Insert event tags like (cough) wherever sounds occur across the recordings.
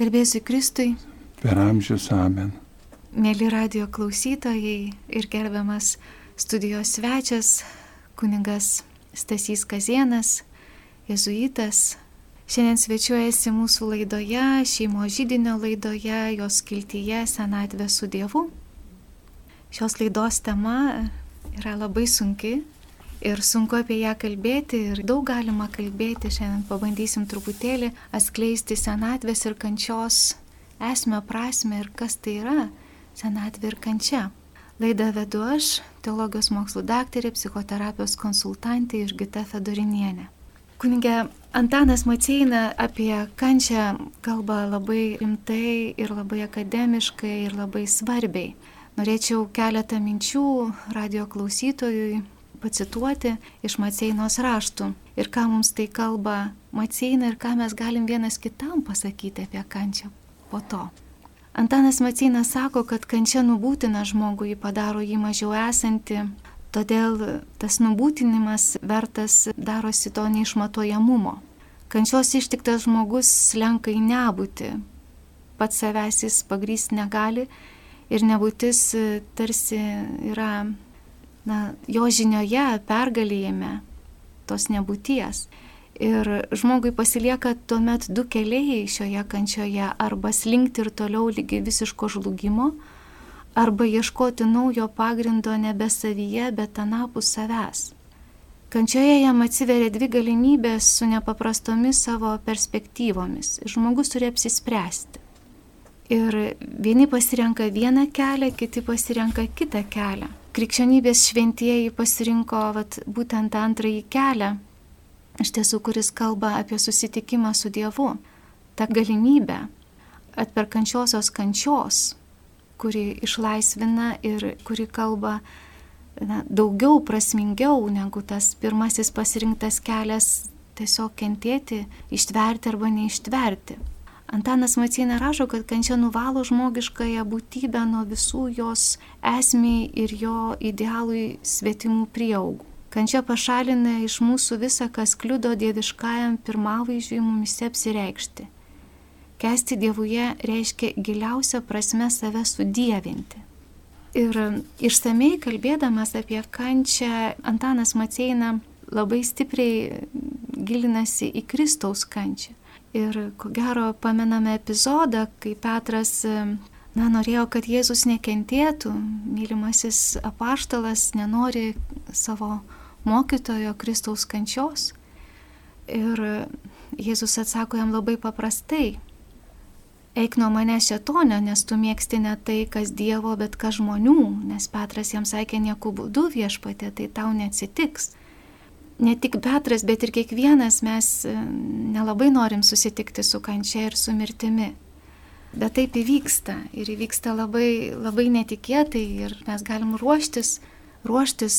Garbėsiu Kristui. Per amžius amen. Mėly radio klausytojai ir gerbiamas studijos svečias, kuningas Stasys Kazienas, jezuitas. Šiandien svečiuojasi mūsų laidoje, šeimo žydinio laidoje, jos kiltyje Senatvė su Dievu. Šios laidos tema yra labai sunki, ir sunku apie ją kalbėti ir daug galima kalbėti. Šiandien pabandysim truputėlį atskleisti senatvės ir kančios esmę, prasme ir kas tai yra senatvė ir kančia. Laidą vedu aš, teologijos mokslų daktarė, psichoterapijos konsultantė Išgita Fedorinienė. Kunigė Antanas Maceina apie kančią kalba labai rimtai ir labai akademiškai ir labai svarbiai. Norėčiau keletą minčių radio klausytojui pacituoti iš Maceinos raštų ir ką mums tai kalba Maceina ir ką mes galim vienas kitam pasakyti apie kančią po to. Antanas Maceinas sako, kad kančia nubūtina žmogų, jį padaro jį mažiau esantį, todėl tas nubūtinimas vertas darosi to neišmatuojamumo. Kančios ištiktas žmogus slenka į nebūtį, pats savęs jis pagrysti negali ir nebūtis tarsi yra na, jo žinioje pergalėjame tos nebūties. Ir žmogui pasilieka tuomet du keliai šioje kančioje - arba slinkti ir toliau lygi visiško žlugimo, arba ieškoti naujo pagrindo nebe savyje, bet anapus savęs. Kančioje jam atsiveria dvi galimybės su nepaprastomis savo perspektyvomis. Žmogus turi apsispręsti. Ir vieni pasirenka vieną kelią, kiti pasirenka kitą kelią krikščionybės šventieji pasirinko vat, būtent antrąjį kelią, iš tiesų, kuris kalba apie susitikimą su Dievu, tą galimybę atperkančiosios kančios, kuri išlaisvina ir kuri kalba na, daugiau prasmingiau negu tas pirmasis pasirinktas kelias tiesiog kentėti, ištverti arba neištverti. Antanas Macina rašo, kad kančia nuvalo žmogiškąją būtybę nuo visų jos esmiai ir jo idealui svetimų prieaugų. Kančia pašalina iš mūsų visą, kas kliudo dieviškajam pirmavaizdžiui mumise apsireikšti. Kesti Dievuje reiškia giliausią prasme save sudėvinti. Ir išsamei kalbėdamas apie kančią, Antanas Maceina labai stipriai gilinasi į Kristaus kančią. Ir ko gero pamename epizodą, kai Petras na, norėjo, kad Jėzus nekentėtų, mylimasis apaštalas nenori savo mokytojo Kristaus kančios. Ir Jėzus atsako jam labai paprastai. Eik nuo mane šetonio, nes tu mėgsti ne tai, kas Dievo, bet kas žmonių, nes Petras jam sakė, nieku būdu viešpatė, tai tau neatsitiks ne tik Petras, bet ir kiekvienas mes e, nelabai norim susitikti su kančia ir su mirtimi. Bet taip įvyksta ir įvyksta labai, labai netikėtai ir mes galim ruoštis, ruoštis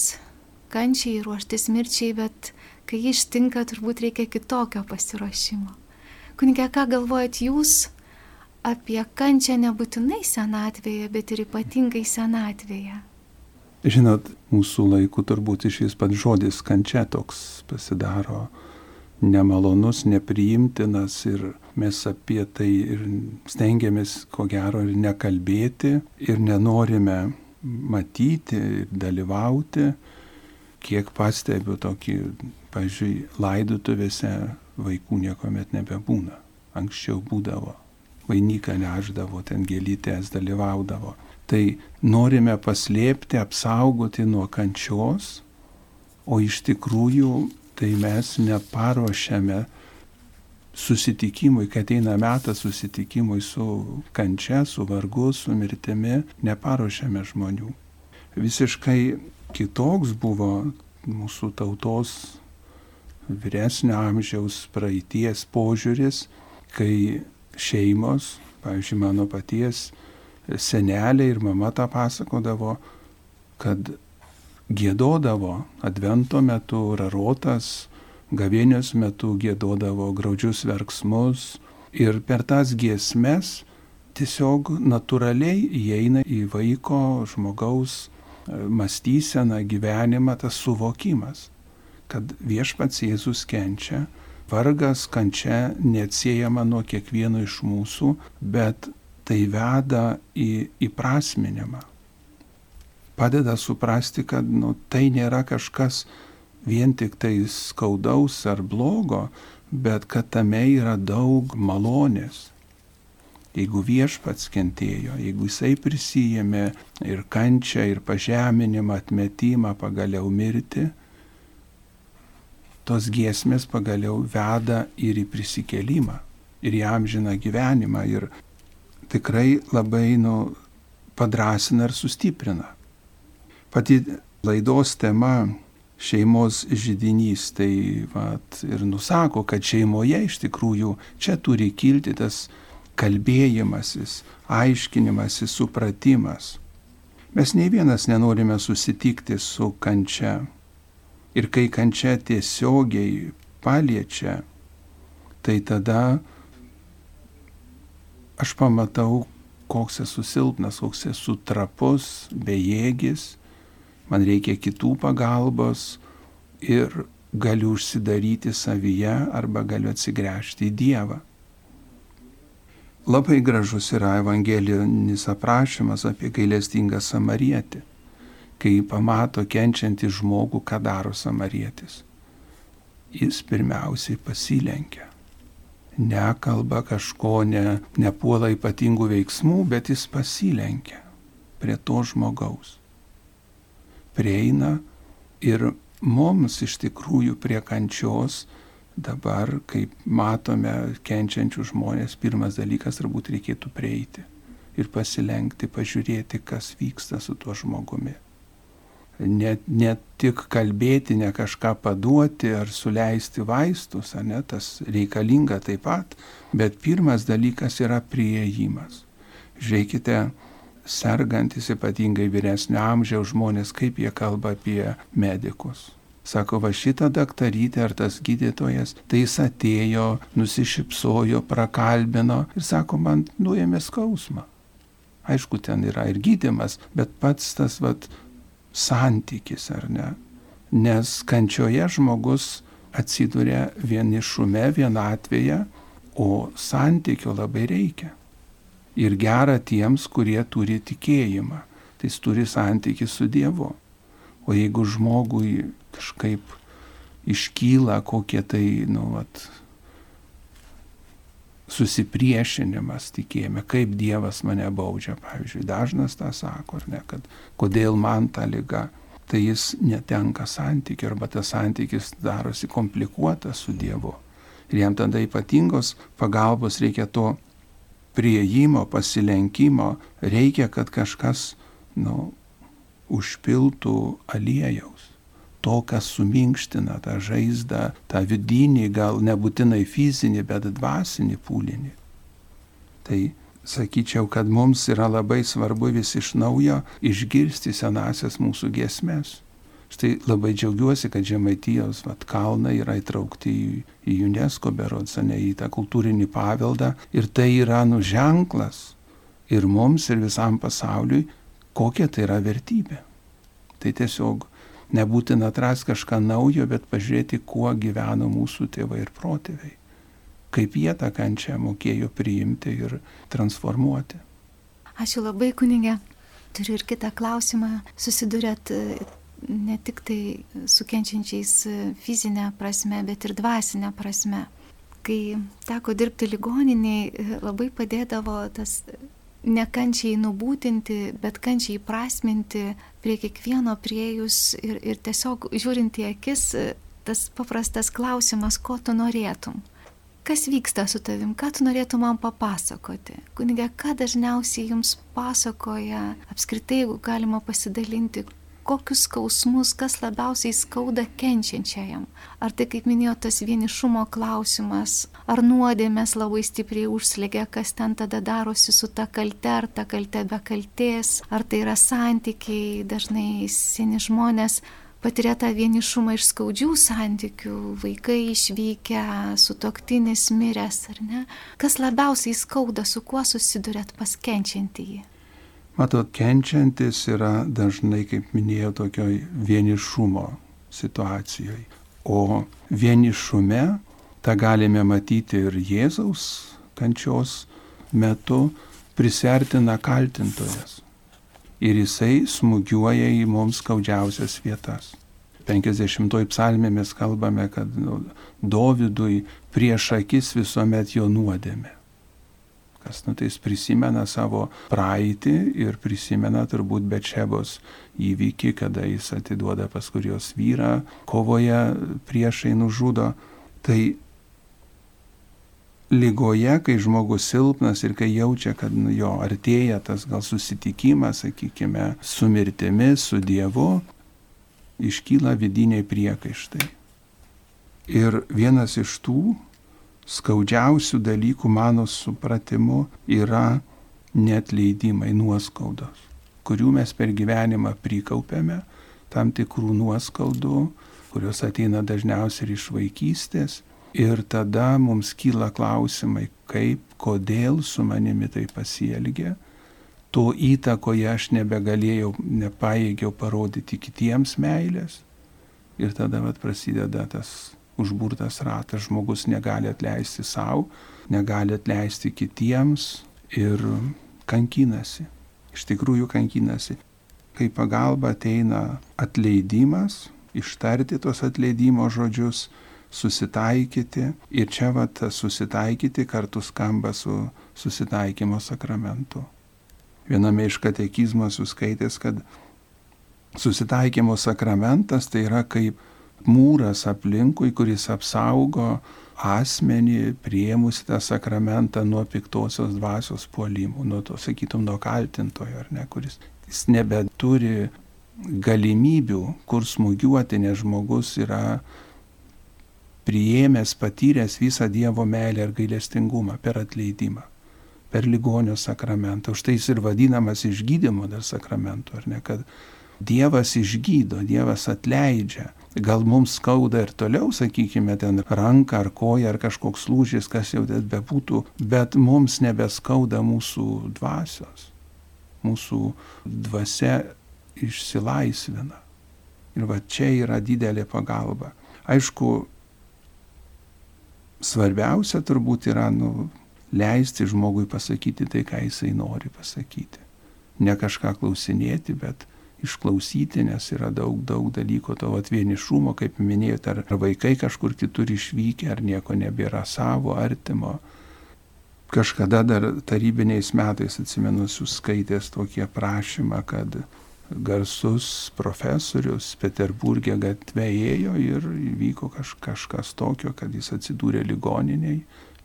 kančiai, ruoštis mirčiai, bet kai jį ištinka, turbūt reikia kitokio pasiruošimo. Kunigė, ką galvojat jūs apie kančią nebūtinai senatvėje, bet ir ypatingai senatvėje? Žinot, mūsų laikų turbūt iš vis pats žodis kančia toks pasidaro nemalonus, nepriimtinas ir mes apie tai ir stengiamės ko gero ir nekalbėti ir nenorime matyti ir dalyvauti. Kiek pastebiu tokį, pažiūrėjau, laidutuvėse vaikų niekuomet nebebūna. Anksčiau būdavo. Vainiką neždavo, ten gėlytės dalyvaudavo tai norime paslėpti, apsaugoti nuo kančios, o iš tikrųjų tai mes neparuošiame susitikimui, kai ateina metas susitikimui su kančia, su vargu, su mirtimi, neparuošiame žmonių. Visiškai kitoks buvo mūsų tautos vyresnio amžiaus praeities požiūris, kai šeimos, pavyzdžiui, mano paties senelė ir mama tą pasakodavo, kad gėdodavo advento metu rarotas, gavėnios metu gėdodavo graudžius verksmus ir per tas giesmes tiesiog natūraliai įeina į vaiko žmogaus e, mąstyseną, gyvenimą tas suvokimas, kad viešpats Jėzus kenčia vargas, kančia neatsiejama nuo kiekvieno iš mūsų, bet tai veda į įprasminimą. Padeda suprasti, kad nu, tai nėra kažkas vien tik tai skaudaus ar blogo, bet kad tame yra daug malonės. Jeigu viešpats kentėjo, jeigu jisai prisijėmė ir kančią, ir pažeminimą, atmetimą, pagaliau mirti, tos giesmės pagaliau veda ir į prisikelimą, ir į amžiną gyvenimą, ir tikrai labai nu, padrasina ir sustiprina. Pati laidos tema šeimos žydinys tai vat, ir nusako, kad šeimoje iš tikrųjų čia turi kilti tas kalbėjimasis, aiškinimasis, supratimas. Mes nei vienas nenorime susitikti su kančia. Ir kai kančia tiesiogiai paliečia, tai tada aš pamatau, koks esu silpnas, koks esu trapus, bejėgis, man reikia kitų pagalbos ir galiu užsidaryti savyje arba galiu atsigręžti į Dievą. Labai gražus yra evangelinis aprašymas apie gailestingą samarietį, kai pamato kenčiantį žmogų, ką daro samarietis. Jis pirmiausiai pasilenkia. Nekalba kažko, ne, nepuola ypatingų veiksmų, bet jis pasilenkia prie to žmogaus. Prieina ir mums iš tikrųjų prie kančios dabar, kaip matome kenčiančių žmonės, pirmas dalykas turbūt reikėtų prieiti ir pasilenkti, pažiūrėti, kas vyksta su tuo žmogumi. Ne, ne tik kalbėti, ne kažką paduoti ar suleisti vaistus, ne, tas reikalinga taip pat, bet pirmas dalykas yra prieimas. Žiūrėkite, sergantis ypatingai vyresnio amžiaus žmonės, kaip jie kalba apie medikus Sako, va šitą daktarytę ar tas gydytojas, tai jis atėjo, nusišypsojo, prakalbino ir sako, man nuėmė skausmą. Aišku, ten yra ir gydimas, bet pats tas vat, santykis, ar ne? Nes kančioje žmogus atsiduria vienišume, vienatvėje, o santykio labai reikia. Ir gera tiems, kurie turi tikėjimą. Tai jis turi santykį su Dievu. O jeigu žmogui kažkaip iškyla kokie tai, nu, vat, susipriešinimas tikėjime, kaip Dievas mane baudžia, pavyzdžiui, dažnas tą sako, ar ne, kad kodėl man ta lyga, tai jis netenka santykių arba tas santykis darosi komplikuotas su Dievu. Ir jam tada ypatingos pagalbos reikia to prieimo, pasilenkimo, reikia, kad kažkas, nu, užpiltų aliejaus to, kas suminkština tą žaizdą, tą vidinį, gal nebūtinai fizinį, bet dvasinį pūlinį. Tai sakyčiau, kad mums yra labai svarbu vis iš naujo išgirsti senasias mūsų giesmes. Štai labai džiaugiuosi, kad Žemaitijos vat, kalnai yra įtraukti į, į UNESCO berods, ne į tą kultūrinį paveldą. Ir tai yra nuženklas ir mums, ir visam pasauliui, kokia tai yra vertybė. Tai tiesiog nebūtina atrasti kažką naujo, bet pažiūrėti, kuo gyveno mūsų tėvai ir protėviai. Kaip jie tą kančią mokėjo priimti ir transformuoti. Ačiū labai, kunigė. Turiu ir kitą klausimą. Susidurėt e, ne tik tai su kenčiančiais e, fizinė prasme, bet ir dvasinė prasme. Kai teko dirbti ligoniniai, e, labai padėdavo tas ne kančiai nubūtinti, bet kančiai prasminti prie kiekvieno priejus ir, ir tiesiog žiūrint į akis, tas paprastas klausimas, ko tu norėtum. Kas vyksta su tavim, ką tu norėtum man papasakoti? Kunigė, ką dažniausiai jums pasakoja, apskritai, jeigu galima pasidalinti, kokius skausmus, kas labiausiai skauda kenčiančiajam. Ar tai, kaip minėjo, tas vienišumo klausimas, ar nuodėmės labai stipriai užslegia, kas ten tada darosi su ta kalte, ar ta kalte be kalties, ar tai yra santykiai, dažnai seni žmonės patiria tą vienišumą iš skaudžių santykių, vaikai išvykę, sutoktinis miręs ar ne. Kas labiausiai skauda, su kuo susidurėt paskenčiantį jį? Matot, kenčiantis yra dažnai, kaip minėjau, tokioj vienišumo situacijoje. O vienišume Ta galime matyti ir Jėzaus kančios metu prisertina kaltintojas. Ir jisai smūgiuoja į mums skaudžiausias vietas. 50 psalmė mes kalbame, kad nu, Dovydui prieš akis visuomet jo nuodėmė. Kas, nu, tai jis prisimena savo praeitį ir prisimena turbūt Bečebos įvykį, kada jis atiduoda paskui jos vyrą, kovoje priešai nužudo. Tai lygoje, kai žmogus silpnas ir kai jaučia, kad nu, jo artėja tas gal susitikimas, sakykime, su mirtimi, su Dievu, iškyla vidiniai priekaištai. Ir vienas iš tų skaudžiausių dalykų mano supratimu yra netleidimai, nuoskaudos, kurių mes per gyvenimą prikaupėme, tam tikrų nuoskaudų, kurios ateina dažniausiai ir iš vaikystės Ir tada mums kyla klausimai, kaip, kodėl su manimi tai pasielgė. To įtakoje aš nebegalėjau, nepaėgiau parodyti kitiems meilės. Ir tada vat, prasideda tas užburtas ratas, žmogus negali atleisti savo, negali atleisti kitiems ir kankinasi. Iš tikrųjų kankinasi. Kai pagalba ateina atleidimas, ištarti tos atleidimo žodžius, susitaikyti ir čia va tas susitaikyti kartu skamba su susitaikymo sakramentu. Viename iš katekizmo suskaitęs, kad susitaikymo sakramentas tai yra kaip mūras aplinkui, kuris apsaugo asmenį prieimus tą sakramentą nuo piktosios dvasios puolimų, nuo to, sakytum, nuo kaltintojo, ar ne, kuris jis nebeturi galimybių, kur smūgiuoti, nes žmogus yra priėmęs, patyręs visą Dievo meilę ir gailestingumą per atleidimą, per ligonio sakramentą. Už tai jis ir vadinamas išgydymo dar sakramentu, ar ne, kad Dievas išgydo, Dievas atleidžia. Gal mums skauda ir toliau, sakykime, ten ranką ar koją ar kažkoks lūžis, kas jau ten bebūtų, bet mums nebeskauda mūsų dvasios. Mūsų dvasia išsilaisvina. Ir va čia yra didelė pagalba. Aišku, svarbiausia turbūt yra nu, leisti žmogui pasakyti tai, ką jisai nori pasakyti. Ne kažką klausinėti, bet išklausyti, nes yra daug, daug dalykų to atvienišumo, kaip minėjote, ar vaikai kažkur kitur išvykę, ar nieko nebėra savo, artimo. Kažkada dar tarybiniais metais, atsimenu, suskaitęs tokį aprašymą, kad garsus profesorius Peterburgė gatve ėjo ir įvyko kaž, kažkas tokio, kad jis atsidūrė ligoniniai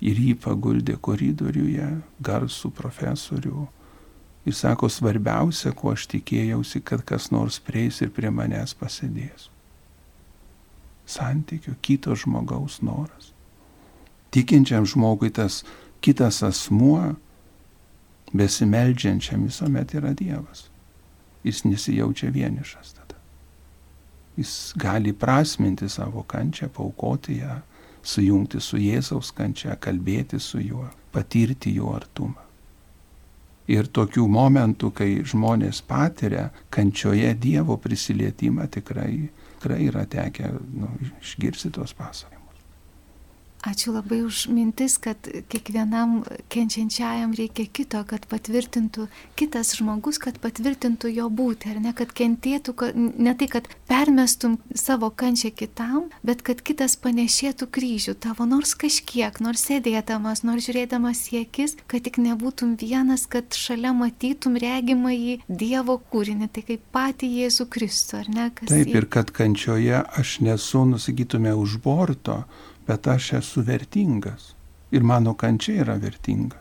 ir jį paguldė koridoriuje garsų profesorių. Jis sako, svarbiausia, ko aš tikėjausi, kad kas nors prieis ir prie manęs pasėdės. Santykių, kito žmogaus noras. Tikinčiam žmogui tas kitas asmuo, besimeldžiančiam visuomet yra Dievas jis nesijaučia vienišas tada. Jis gali prasminti savo kančią, paukoti ją, sujungti su Jėzaus kančia, kalbėti su juo, patirti jo artumą. Ir tokių momentų, kai žmonės patiria kančioje Dievo prisilietimą, tikrai, tikrai yra tekę nu, išgirsti tos pasakojimus. Ačiū labai už mintis, kad kiekvienam kenčiančiajam reikia kito, kad patvirtintų kitas žmogus, kad patvirtintų jo būti, ar ne, kad kentėtų, kad, ne tai, kad permestum savo kančią kitam, bet kad kitas panešėtų kryžių tavo nors kažkiek, nors sėdėdamas, nors žiūrėdamas į akis, kad tik nebūtum vienas, kad šalia matytum regimą į Dievo kūrinį, tai kaip patį Jėzų Kristų, ar ne? Taip, į... ir kad kančioje aš nesu, nusakytume, už borto bet aš esu vertingas ir mano kančia yra vertinga.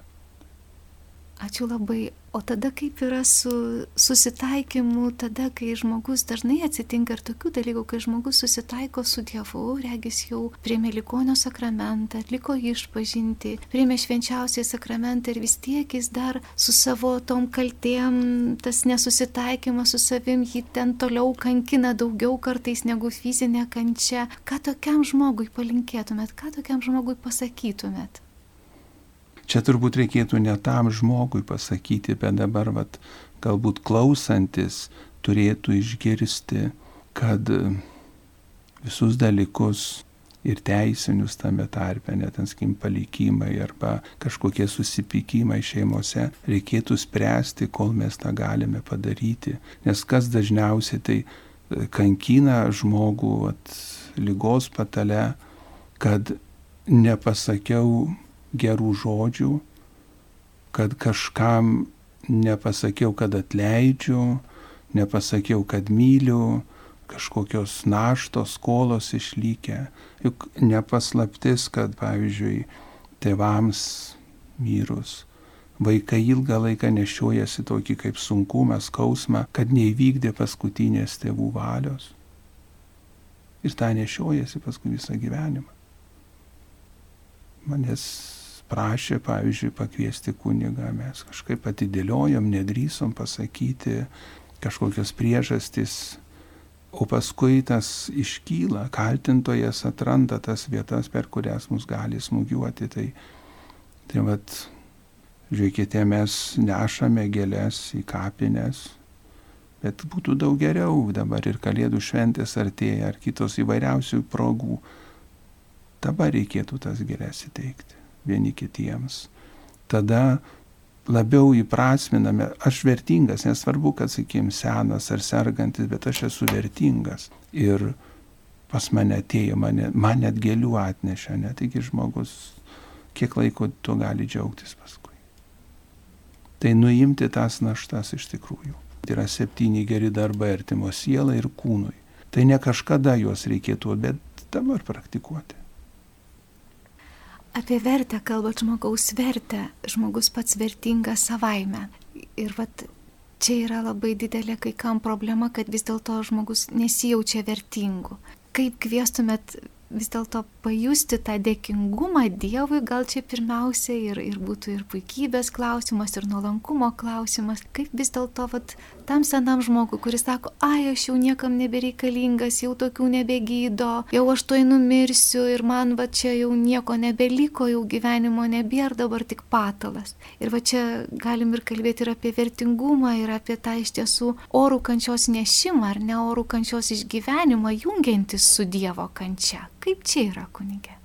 Ačiū labai. O tada kaip yra su susitaikymu, tada, kai žmogus dažnai atsitinka ir tokių dalykų, kai žmogus susitaiko su Dievu, regis jau priemė likonio sakramentą, atliko išpažinti, priemė švenčiausiai sakramentą ir vis tiek jis dar su savo tom kaltėm, tas nesusitaikymas su savim jį ten toliau kankina daugiau kartais negu fizinė kančia. Ką tokiam žmogui palinkėtumėt, ką tokiam žmogui pasakytumėt? Čia turbūt reikėtų ne tam žmogui pasakyti, bet dabar vat, galbūt klausantis turėtų išgirsti, kad visus dalykus ir teisinius tame tarpe, net anskim palikimai arba kažkokie susipykimai šeimose, reikėtų spręsti, kol mes tą galime padaryti. Nes kas dažniausiai tai e, kankina žmogų at, lygos patale, kad nepasakiau gerų žodžių, kad kažkam nepasakiau, kad atleidžiu, nepasakiau, kad myliu, kažkokios naštos, skolos išlikę. Juk nepaslaptis, kad pavyzdžiui, tėvams mirus, vaikai ilgą laiką nešiojasi tokį kaip sunkumą, skausmą, kad neįvykdė paskutinės tėvų valios. Ir tą nešiojasi paskui visą gyvenimą. Manęs prašė, pavyzdžiui, pakviesti kunigą, mes kažkaip atidėliojom, nedrysom pasakyti kažkokios priežastys O paskui tas iškyla, kaltintojas atranda tas vietas, per kurias mus gali smūgiuoti. Tai, tai vad, žiūrėkite, mes nešame gėlės į kapines, bet būtų daug geriau dabar ir kalėdų šventės artėja, ar kitos įvairiausių progų. Dabar reikėtų tas gėlės įteikti vieni kitiems. Tada labiau įprasminame, aš vertingas, nesvarbu, kad, sakykim, senas ar sergantis, bet aš esu vertingas. Ir pas mane atėjo, mane, man net gėlių atnešė, net iki žmogus, kiek laiko tu gali džiaugtis paskui. Tai nuimti tas naštas iš tikrųjų. Tai yra septyni geri darbai artimo sielai ir kūnui. Tai ne kažkada juos reikėtų, bet dabar praktikuoti apie vertę kalbat žmogaus vertę, žmogus pats vertingas savaime. Ir vat čia yra labai didelė kai kam problema, kad vis dėlto žmogus nesijaučia vertingu. Kaip kvieštumėt vis dėlto pajusti tą dėkingumą Dievui, gal čia pirmiausia ir, ir būtų ir puikybės klausimas, ir nuolankumo klausimas, kaip vis dėlto tam senam žmogui, kuris sako, ai, aš jau niekam nebereikalingas, jau tokių nebegydo, jau aš to numirsiu ir man va čia jau nieko nebeliko, jau gyvenimo nebėra, dabar tik patalas. Ir va čia galim ir kalbėti ir apie vertingumą, ir apie tą iš tiesų orų kančios nešimą, ar ne orų kančios išgyvenimą, jungiantis su Dievo kančia. Kaip čia yra, kunigė?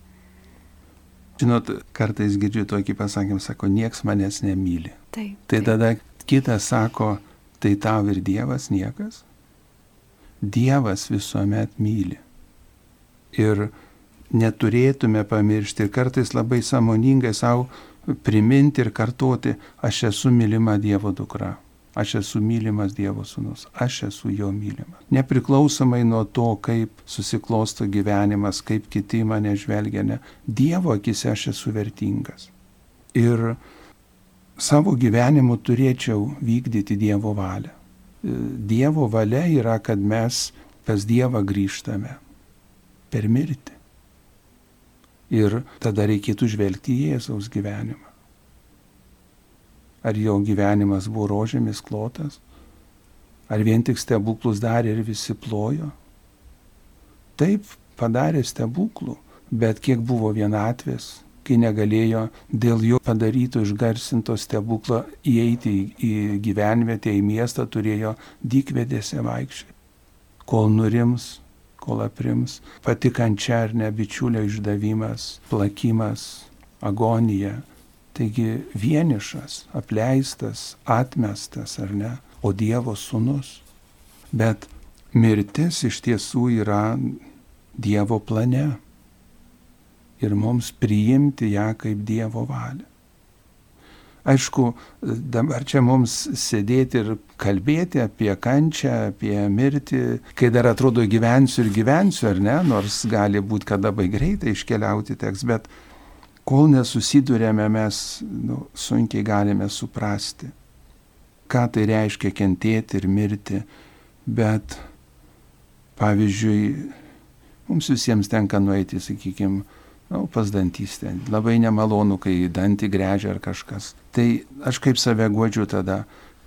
Žinot, kartais girdžiu tokį pasakymą, sako, nieks manęs nemyli. Taip, tai taip. tada kitas sako, tai tau ir Dievas niekas. Dievas visuomet myli. Ir neturėtume pamiršti ir kartais labai samoningai savo priminti ir kartoti, aš esu mylima Dievo dukra. Aš esu mylimas Dievo sūnus, aš esu jo mylimas. Nepriklausomai nuo to, kaip susiklosto gyvenimas, kaip kiti mane žvelgia, ne. Dievo akise aš esu vertingas. Ir savo gyvenimu turėčiau vykdyti Dievo valią. Dievo valia yra, kad mes pas Dievą grįžtame per mirtį. Ir tada reikėtų žvelgti į Jėzaus gyvenimą. Ar jo gyvenimas buvo rožėmis klotas? Ar vien tik stebuklus darė ir visi plojo? Taip, padarė stebuklų, bet kiek buvo vienatvės, kai negalėjo dėl jo padaryto išgarsinto stebuklo įeiti į gyvenvietę, į miestą, turėjo dykvedėse vaikščiai. Kol nurims, kol aprims, pati kančia ar ne bičiulio išdavimas, plakimas, agonija, Taigi vienišas, apleistas, atmestas ar ne, o Dievo sūnus. Bet mirtis iš tiesų yra Dievo plane ir mums priimti ją kaip Dievo valią. Aišku, dabar čia mums sėdėti ir kalbėti apie kančią, apie mirtį, kai dar atrodo gyvensiu ir gyvensiu, ar ne, nors gali būti, kad labai greitai iškeliauti teks, bet kol nesusidurėme, mes nu, sunkiai galime suprasti, ką tai reiškia kentėti ir mirti, bet pavyzdžiui, mums visiems tenka nueiti, sakykime, nu, pas dantystę. Labai nemalonu, kai dantį grežia ar kažkas. Tai aš kaip save godžiu tada,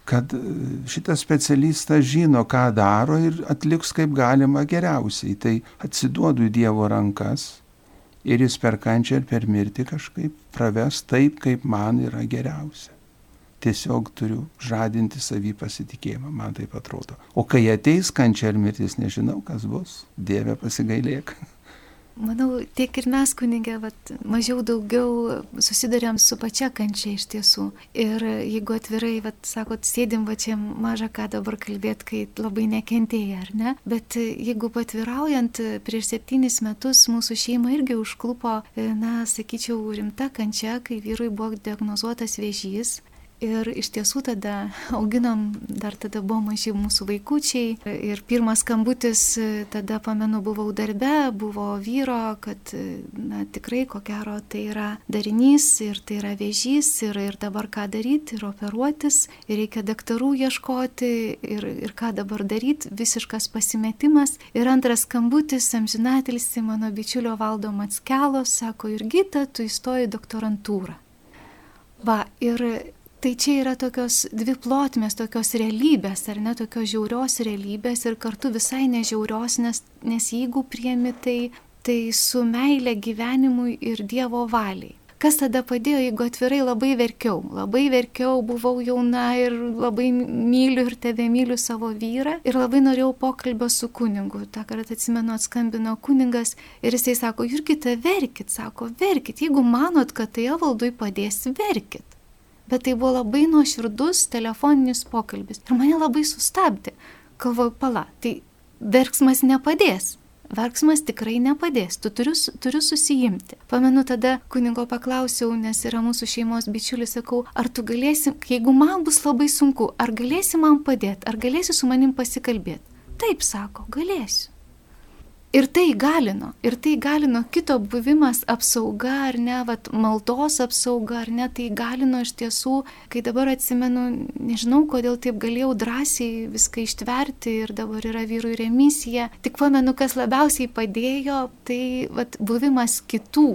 kad šitas specialistas žino, ką daro ir atliks kaip galima geriausiai. Tai atsiduodu į Dievo rankas ir jis per kančią ir per mirtį kažkaip praves taip, kaip man yra geriausia. Tiesiog turiu žadinti savį pasitikėjimą, man taip atrodo. O kai ateis kančia ir mirtis, nežinau, kas bus. Dieve pasigailėk. (laughs) Manau, tiek ir mes kunigė, vat, mažiau daugiau susidurėm su pačia kančia iš tiesų. Ir jeigu atvirai, vat, sakot, sėdim va čia mažą ką dabar kalbėt, kai labai nekentėja, ar ne? Bet jeigu patviraujant, prieš septynis metus mūsų šeima irgi užklupo, na, sakyčiau, rimta kančia, kai vyrui buvo diagnozuotas vėžys. Ir iš tiesų tada auginom, dar tada buvo maži mūsų vaikučiai. Ir pirmas skambutis, tada pamenu, buvau darbe, buvo vyro, kad na, tikrai ko gero tai yra darinys ir tai yra vėžys ir, ir dabar ką daryti ir operuotis, ir reikia daktarų ieškoti ir, ir ką dabar daryti, visiškas pasimetimas. Ir antras skambutis, amžinatilsi mano bičiulio valdo Matskelo, sako, Irgita, tu įstoji doktorantūrą. Va, ir Tai čia yra tokios dvi plotmės, tokios realybės, ar ne tokios žiaurios realybės ir kartu visai nežiaurios, nes, nes jeigu priemi tai, tai su meilė gyvenimui ir Dievo valiai. Kas tada padėjo, jeigu atvirai labai verkiau, labai verkiau, buvau jauna ir labai myliu ir tebe myliu savo vyrą ir labai norėjau pokalbio su kuningu. Ta kartą atsimenu, atskambino kuningas ir jisai sako, Jurgita, verkit, sako, verkit, jeigu manot, kad tai valdui padės, verkit bet tai buvo labai nuoširdus telefoninis pokalbis. Ir mane labai sustabdė. Galvoju, pala, tai verksmas nepadės. Verksmas tikrai nepadės, tu turiu, turiu susijimti. Pamenu tada kunigo paklausiau, nes yra mūsų šeimos bičiulis, sakau, ar tu galėsi, jeigu man bus labai sunku, ar galėsi man padėti, ar galėsi su manim pasikalbėti. Taip sako, galėsiu. Ir tai galino, ir tai galino kito buvimas apsauga ar ne, vat, maldos apsauga ar ne, tai galino iš tiesų, kai dabar atsimenu, nežinau, kodėl taip galėjau drąsiai viską ištverti ir dabar yra vyrų remisija. Tik pamenu, kas labiausiai padėjo, tai vat, buvimas kitų.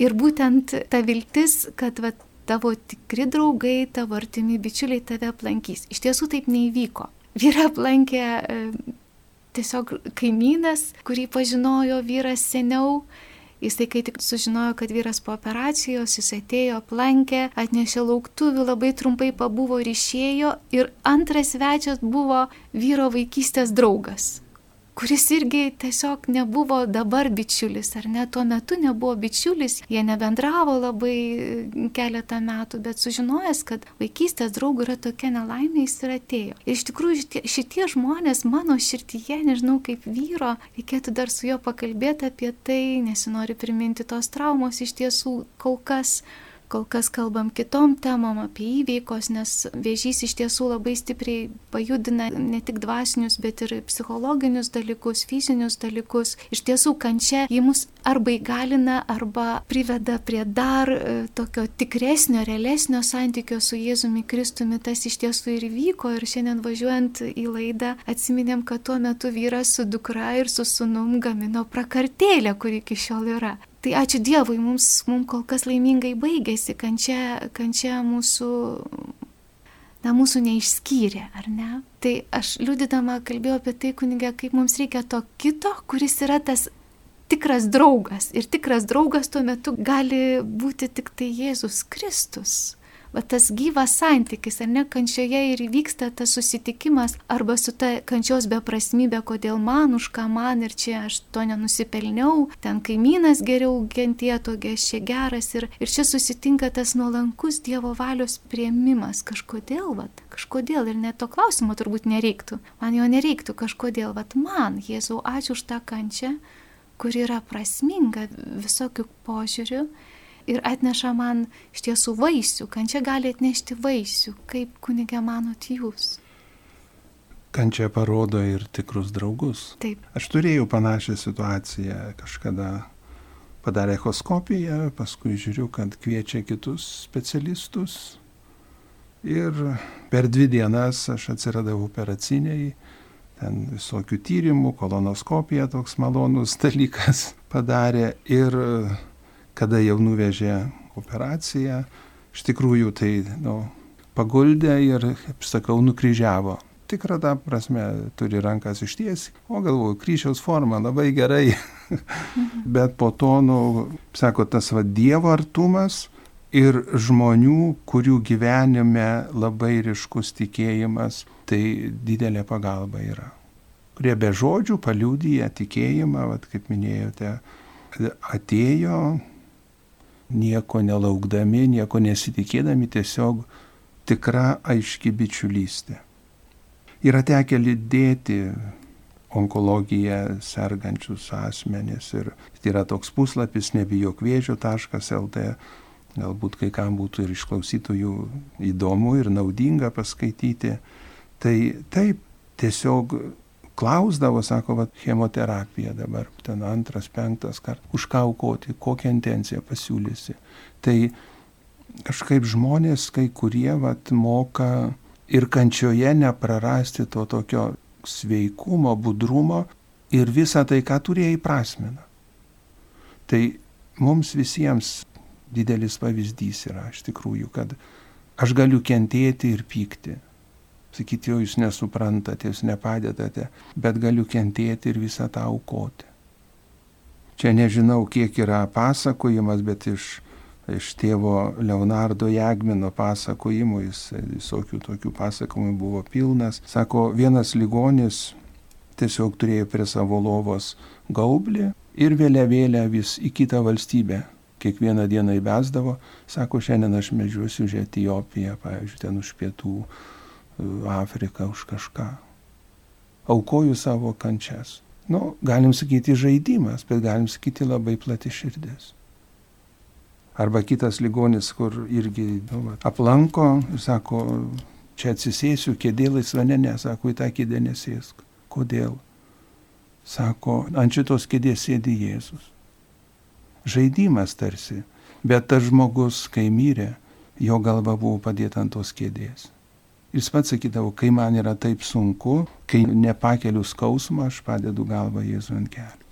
Ir būtent ta viltis, kad vat, tavo tikri draugai, tavo artimi bičiuliai tave aplankys. Iš tiesų taip neįvyko. Vyra aplankė tiesiog kaimynas, kurį pažinojo vyras seniau. Jisai, kai tik sužinojo, kad vyras po operacijos, jis atėjo, aplankė, atnešė lauktuvių, labai trumpai pabuvo ir išėjo. Ir antras svečias buvo vyro vaikystės draugas kuris irgi tiesiog nebuvo dabar bičiulis, ar ne, tuo metu nebuvo bičiulis, jie nebendravo labai keletą metų, bet sužinojęs, kad vaikystės draugų yra tokia nelaimė, jis ir atėjo. Ir iš tikrųjų šitie, šitie žmonės mano širtyje, nežinau kaip vyro, reikėtų dar su juo pakalbėti apie tai, nesinori priminti tos traumos iš tiesų kol kas kol kas kalbam kitom temom apie įveikos, nes vėžys iš tiesų labai stipriai pajudina ne tik dvasinius, bet ir psichologinius dalykus, fizinius dalykus. Iš tiesų kančia jį mus arba įgalina, arba priveda prie dar e, tokio tikresnio, realesnio santykio su Jėzumi Kristumi. Tas iš tiesų ir vyko ir šiandien važiuojant į laidą atsiminėm, kad tuo metu vyras su dukra ir su sunum gamino prakartėlę, kuri iki šiol yra. Tai ačiū Dievui, mums, mums kol kas laimingai baigėsi, kančia, kančia mūsų, na, mūsų neišskyrė, ar ne? Tai aš liūdydama kalbėjau apie tai, kunigė, kaip mums reikia to kito, kuris yra tas tikras draugas. Ir tikras draugas tuo metu gali būti tik tai Jėzus Kristus va tas gyvas santykis, ar ne, kančioje ir įvyksta tas susitikimas arba su ta kančios beprasmybė, kodėl man, už ką man ir čia aš to nenusipelniau, ten kaimynas geriau gentėtogė, aš čia geras ir, ir čia susitinka tas nuolankus Dievo valios prieimimas kažkodėl, va, kažkodėl ir net to klausimo turbūt nereiktų, man jo nereiktų kažkodėl, va, man, Jėzau, ačiū už tą kančią kuri yra prasminga visokių požiūrių ir atneša man iš tiesų vaisių. Kančia gali atnešti vaisių. Kaip kunigė manot jūs? Kančia parodo ir tikrus draugus. Taip. Aš turėjau panašią situaciją kažkada. Padarė echoskopiją, paskui žiūriu, kad kviečia kitus specialistus. Ir per dvi dienas aš atsiradau operaciniai, ten visokių tyrimų, kolonoskopija toks malonus (laughs) dalykas padarė. Ir kada jau nuvežė operaciją, iš tikrųjų tai nu, paguldė ir, kaip sakau, nukryžiavo. Tikra ta prasme, turi rankas išties, o galvoju, kryžiaus forma labai gerai. Bet po to, nu, sako, tas va Dievo artumas ir žmonių, kurių gyvenime labai ryškus tikėjimas, tai didelė pagalba yra. Kurie be žodžių paliūdija tikėjimą, vat, kaip minėjote, atėjo nieko nelaukdami, nieko nesitikėdami, tiesiog tikra aiški bičiulystė. Yra tekę lydėti onkologiją sergančius asmenys ir tai yra toks puslapis nebijokvėžio.lt, galbūt kai kam būtų ir išklausytojų įdomu ir naudinga paskaityti. Tai taip, tiesiog klausdavo, sako, va, chemoterapija dabar, ten antras, penktas kartas, už ką aukoti, kokią intenciją pasiūlysi. Tai kažkaip žmonės, kai kurie, va, moka ir kančioje neprarasti to tokio sveikumo, budrumo ir visą tai, ką turėjai prasmina. Tai mums visiems didelis pavyzdys yra iš tikrųjų, kad aš galiu kentėti ir pykti sakyti, jo jūs nesuprantate, jūs nepadedate, bet galiu kentėti ir visą tą aukoti. Čia nežinau, kiek yra pasakojimas, bet iš, iš tėvo Leonardo Jagmino pasakojimų, jis visokių tokių pasakojimų buvo pilnas. Sako, vienas ligonis tiesiog turėjo prie savo lovos gaublį ir vėliavėlę vis į kitą valstybę. Kiekvieną dieną įvesdavo, sako, šiandien aš medžiuosiu už Etijopiją, pavyzdžiui, ten už pietų Afriką, už kažką. Aukoju savo kančias. Nu, galim sakyti žaidimas, bet galim sakyti labai plati širdis. Arba kitas ligonis, kur irgi nu, aplanko ir sako, čia atsisėsiu, kėdė laisva, ne, ne, sako, į tą kėdę nesėsk. Kodėl? Sako, ant šitos kėdės sėdi Jėzus. Žaidimas tarsi, bet tas žmogus, kai mirė, jo galva buvo padėta ant tos kėdės. Jis pats sakydavo, kai man yra taip sunku, kai nepakeliu skausmą, aš padedu galvą Jėzų ant kelių.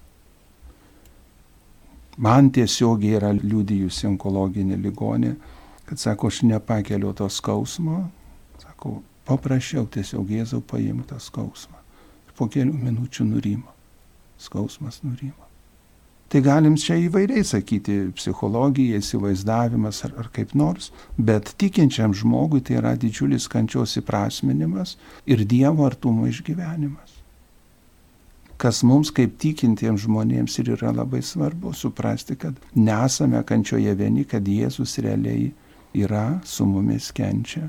Man tiesiogiai yra liudijusi onkologinė ligonė, kad sako, aš nepakeliu to skausmo, sako, paprašiau tiesiog Jėzau paimti tą skausmą. Ir po kelių minučių nurimo. Skausmas nurimo. Tai galim čia įvairiai sakyti - psichologija, įsivaizdavimas ar, ar kaip nors, bet tikinčiam žmogui tai yra didžiulis kančios įprasminimas ir Dievo artumo išgyvenimas. Kas mums kaip tikintiems žmonėms ir yra labai svarbu suprasti, kad nesame kančioje vieni, kad Jėzus realiai yra su mumis kenčia.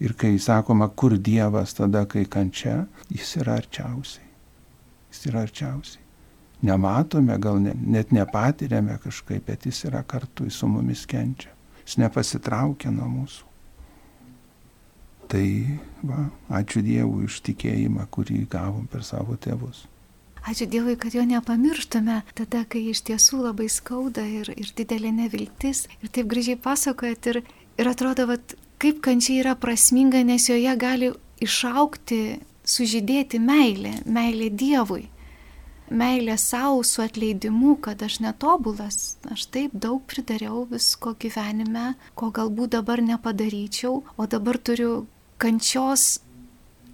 Ir kai sakoma, kur Dievas tada, kai kančia, jis yra arčiausiai. Jis yra arčiausiai nematome, gal ne, net nepatiriame kažkaip, bet jis yra kartu, jis su mumis kenčia. Jis nepasitraukia nuo mūsų. Tai va, ačiū Dievui už tikėjimą, kurį gavom per savo tėvus. Ačiū Dievui, kad jo nepamirštume tada, kai iš tiesų labai skauda ir, ir didelė neviltis. Ir taip gražiai pasakojat ir, ir atrodo, vat, kaip kančiai yra prasminga, nes joje gali išaukti, sužydėti meilė, meilė Dievui meilė savo su atleidimu, kad aš netobulas, aš taip daug pridariau visko gyvenime, ko galbūt dabar nepadaryčiau, o dabar turiu kančios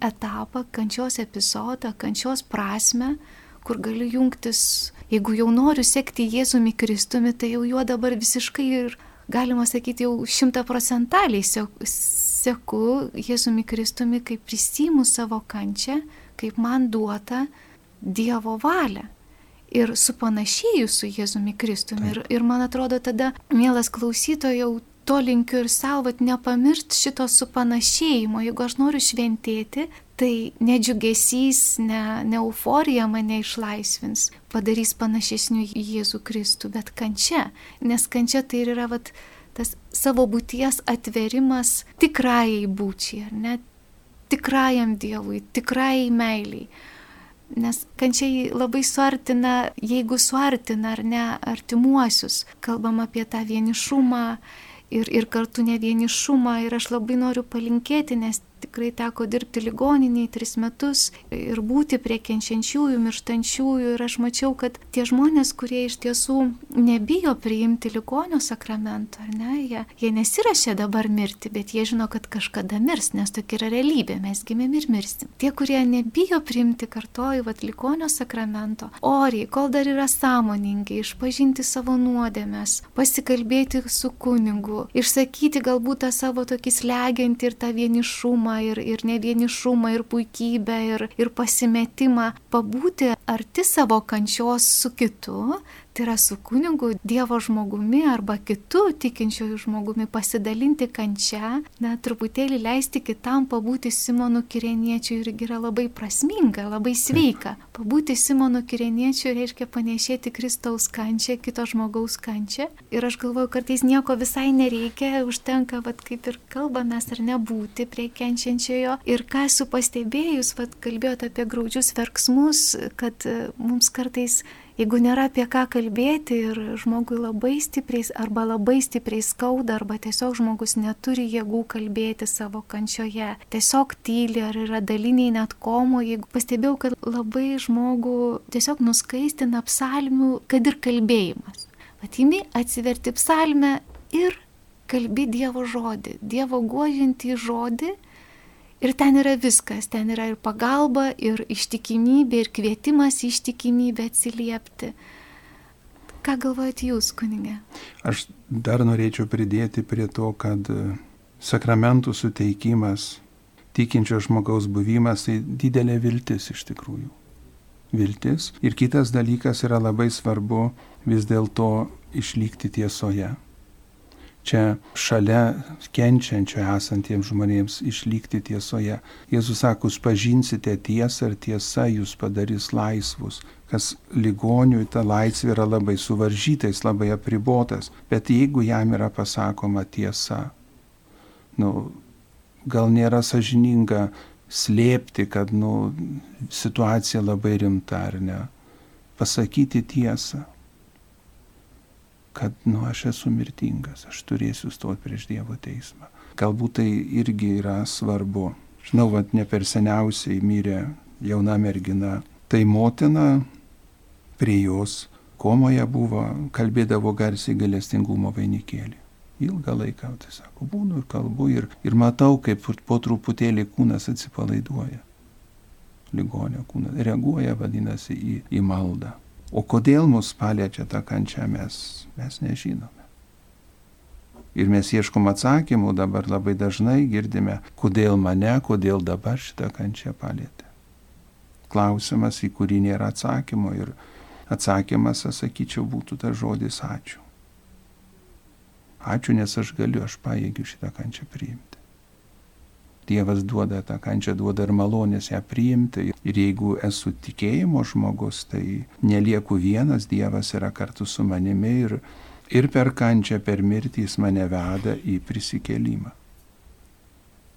etapą, kančios epizodą, kančios prasme, kur galiu jungtis, jeigu jau noriu sekti Jėzumi Kristumi, tai jau juo dabar visiškai ir, galima sakyti, jau šimtaprocentaliai seku Jėzumi Kristumi, kaip prisimu savo kančią, kaip man duota, Dievo valią ir supanašėjus su Jėzumi Kristumi. Ir, ir man atrodo tada, mielas klausytojau, to linkiu ir savo, nepamiršt šito supanašėjimo. Jeigu aš noriu šventėti, tai nedžiugesys, ne, ne euforija mane išlaisvins, padarys panašesniu į Jėzų Kristų, bet kančia. Nes kančia tai yra vat, tas savo būties atverimas tikrajai būčiai, ar ne? Tikrajam Dievui, tikrajai meiliai Nes kančiai labai suartina, jeigu suartina ar ne artimuosius, kalbam apie tą vienišumą ir, ir kartu ne vienišumą ir aš labai noriu palinkėti, nes tikrai teko dirbti ligoniniai tris metus ir būti prie kenčiančiųjų, mirštančiųjų ir aš mačiau, kad tie žmonės, kurie iš tiesų nebijo priimti ligonio sakramento, ar ne, jie, jie nesirašė dabar mirti, bet jie žino, kad kažkada mirs, nes tokia yra realybė, mes gimėm ir mirsim. Tie, kurie nebijo priimti kartoju, vad ligonio sakramento, oriai, kol dar yra sąmoningi, išpažinti savo nuodėmės, pasikalbėti su kunigu, išsakyti galbūt tą savo tokį slegiantį ir tą vienišumą, džiaugsmą, ir, ir nevienišumą, ir puikybę, ir, ir pasimetimą, pabūti arti savo kančios su kitu, tai yra su kunigu, Dievo žmogumi arba kitu tikinčiojų žmogumi pasidalinti kančia, na, truputėlį leisti kitam pabūti Simonu Kireniečiu irgi yra labai prasminga, labai sveika. Pabūti Simonu Kireniečiu reiškia panešėti Kristaus kančią, kito žmogaus kančią. Ir aš galvoju, kartais nieko visai nereikia, užtenka, vad kaip ir kalbamės, ar nebūti prie kenčiančiojo. Ir ką esu pastebėjus, vad kalbėjote apie graudžius verksmus, kad e, mums kartais Jeigu nėra apie ką kalbėti ir žmogui labai stipriai arba labai stipriai skauda, arba tiesiog žmogus neturi jėgų kalbėti savo kančioje, tiesiog tyli ar yra daliniai net komo, jeigu pastebėjau, kad labai žmogų tiesiog nuskaistina psalmių, kad ir kalbėjimas. Atimi atsiverti psalmę ir kalbi Dievo žodį, Dievo guodžiantį žodį Ir ten yra viskas, ten yra ir pagalba, ir ištikimybė, ir kvietimas ištikimybę atsiliepti. Ką galvojate jūs, kunigė? Aš dar norėčiau pridėti prie to, kad e, sakramentų suteikimas, tikinčio žmogaus buvimas, tai didelė viltis iš tikrųjų. Viltis. Ir kitas dalykas yra labai svarbu vis dėlto išlikti tiesoje čia šalia kenčiančio esantiems žmonėms išlikti tiesoje. Jėzus sako, jūs pažinsite tiesą ir tiesa jūs padarys laisvus. Kas ligoniui ta laisvė yra labai suvaržyta, jis labai apribotas. Bet jeigu jam yra pasakoma tiesa, nu, gal nėra sažininga slėpti, kad nu, situacija labai rimta ar ne. Pasakyti tiesą kad, nu, aš esu mirtingas, aš turėsiu stoti prieš Dievo teismą. Galbūt tai irgi yra svarbu. Žinau, vad ne per seniausiai mirė jauna mergina. Tai motina prie jos komoje buvo, kalbėdavo garsiai galestingumo vainikėlį. Ilgą laiką, tai sako, būnu ir kalbu ir, ir matau, kaip po truputėlį kūnas atsipalaiduoja. Ligonio kūnas reaguoja, vadinasi, į, į maldą. O kodėl mus paliečia ta kančia, mes, mes nežinome. Ir mes ieškom atsakymų, dabar labai dažnai girdime, kodėl mane, kodėl dabar šitą kančią palėtė. Klausimas, į kurį nėra atsakymo ir atsakymas, aš sakyčiau, būtų tas žodis ačiū. Ačiū, nes aš galiu, aš pajėgiu šitą kančią priimti. Dievas duoda tą kančią, duoda ir malonės ją priimti. Ir jeigu esu tikėjimo žmogus, tai nelieku vienas, Dievas yra kartu su manimi ir, ir per kančią, per mirtį jis mane veda į prisikėlimą.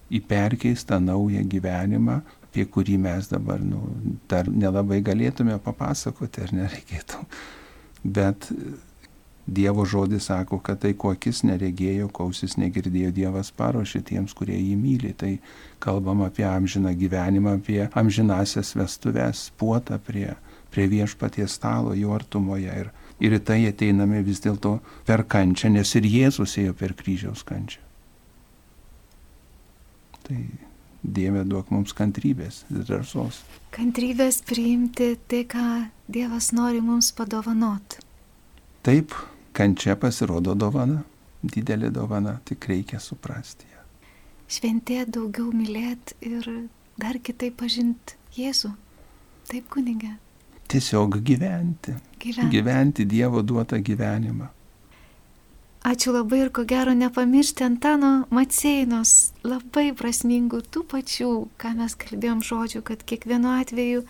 Į perkeistą naują gyvenimą, apie kurį mes dabar nu, dar nelabai galėtume papasakoti, ar nereikėtų. Bet Dievo žodis sako, kad tai, ko akis neregėjo, ko ausis negirdėjo, Dievas paruošė tiems, kurie jį myli. Tai kalbam apie amžiną gyvenimą, apie amžinasias vestuves, puotą prie, prie viešpaties stalo, jo artumoje. Ir, ir į tai ateiname vis dėlto per kančią, nes ir Jėzus ėjo per kryžiaus kančią. Tai Dieve duok mums kantrybės ir drąsos. Kantrybės priimti tai, ką Dievas nori mums padovanoti. Taip, kančia pasirodo dovana, didelė dovana, tik reikia suprasti ją. Šventė daugiau mylėti ir dar kitaip pažinti Jėzų. Taip, kunigė. Tiesiog gyventi. Gyventi. Gyventi Dievo duotą gyvenimą. Ačiū labai ir ko gero nepamiršti Antano Matseinos labai prasmingų tų pačių, ką mes kalbėjom žodžių, kad kiekvienu atveju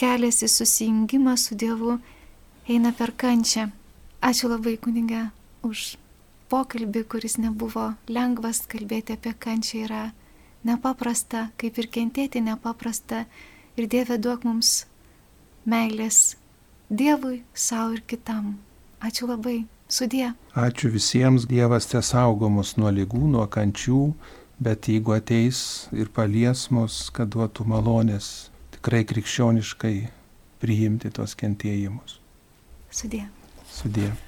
kelias į susijungimą su Dievu eina per kančią. Ačiū labai kunigė už pokalbį, kuris nebuvo lengvas, kalbėti apie kančią yra nepaprasta, kaip ir kentėti nepaprasta. Ir Dieve duok mums meilės Dievui, savo ir kitam. Ačiū labai. Sudie. Ačiū visiems. Dievas te saugo mus nuo lygų, nuo kančių, bet jeigu ateis ir palies mus, kad duotų malonės tikrai krikščioniškai priimti tos kentėjimus. Sudie. Sudie.